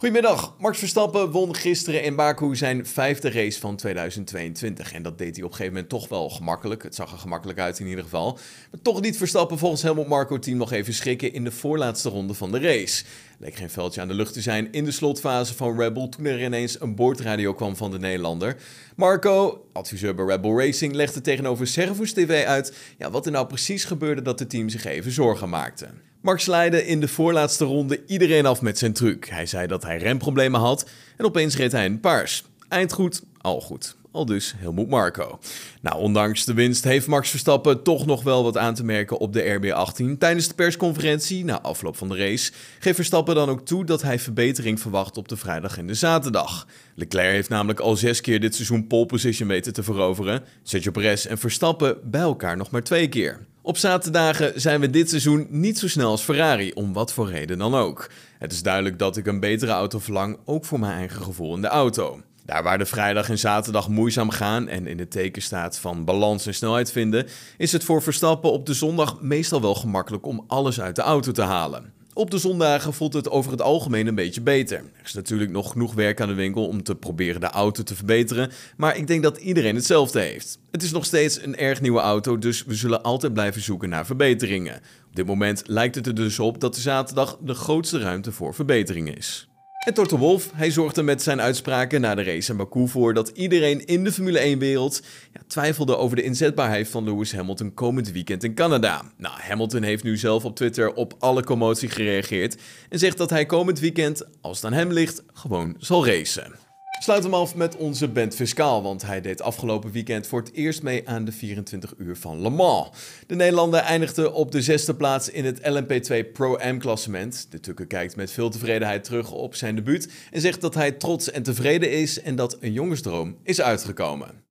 Goedemiddag. Max Verstappen won gisteren in Baku zijn vijfde race van 2022. En dat deed hij op een gegeven moment toch wel gemakkelijk. Het zag er gemakkelijk uit in ieder geval. Maar toch niet Verstappen volgens Helmut Marco team nog even schrikken in de voorlaatste ronde van de race. Leek geen veldje aan de lucht te zijn in de slotfase van Red Bull toen er ineens een boordradio kwam van de Nederlander. Marco, adviseur bij Red Bull Racing, legde tegenover Servus TV uit ja, wat er nou precies gebeurde dat het team zich even zorgen maakte. Max leidde in de voorlaatste ronde iedereen af met zijn truc. Hij zei dat hij remproblemen had en opeens reed hij een paars. Eind goed, al goed. Al dus Helmoet Marco. Nou, ondanks de winst heeft Max Verstappen toch nog wel wat aan te merken op de RB18. Tijdens de persconferentie, na afloop van de race, geeft Verstappen dan ook toe dat hij verbetering verwacht op de vrijdag en de zaterdag. Leclerc heeft namelijk al zes keer dit seizoen pole position weten te veroveren. Sergio Perez en Verstappen bij elkaar nog maar twee keer. Op zaterdagen zijn we dit seizoen niet zo snel als Ferrari, om wat voor reden dan ook. Het is duidelijk dat ik een betere auto verlang, ook voor mijn eigen gevoel in de auto. Daar waar de vrijdag en zaterdag moeizaam gaan en in het teken staat van balans en snelheid vinden, is het voor Verstappen op de zondag meestal wel gemakkelijk om alles uit de auto te halen. Op de zondagen voelt het over het algemeen een beetje beter. Er is natuurlijk nog genoeg werk aan de winkel om te proberen de auto te verbeteren, maar ik denk dat iedereen hetzelfde heeft. Het is nog steeds een erg nieuwe auto, dus we zullen altijd blijven zoeken naar verbeteringen. Op dit moment lijkt het er dus op dat de zaterdag de grootste ruimte voor verbetering is. En Toto Wolf, hij zorgde met zijn uitspraken na de race in Baku voor dat iedereen in de Formule 1-wereld ja, twijfelde over de inzetbaarheid van Lewis Hamilton komend weekend in Canada. Nou, Hamilton heeft nu zelf op Twitter op alle commotie gereageerd en zegt dat hij komend weekend, als het aan hem ligt, gewoon zal racen. Sluit hem af met onze band Fiscaal, want hij deed afgelopen weekend voor het eerst mee aan de 24 uur van Le Mans. De Nederlander eindigde op de zesde plaats in het LMP2 Pro-Am-klassement. De Tukker kijkt met veel tevredenheid terug op zijn debuut en zegt dat hij trots en tevreden is en dat een jongensdroom is uitgekomen.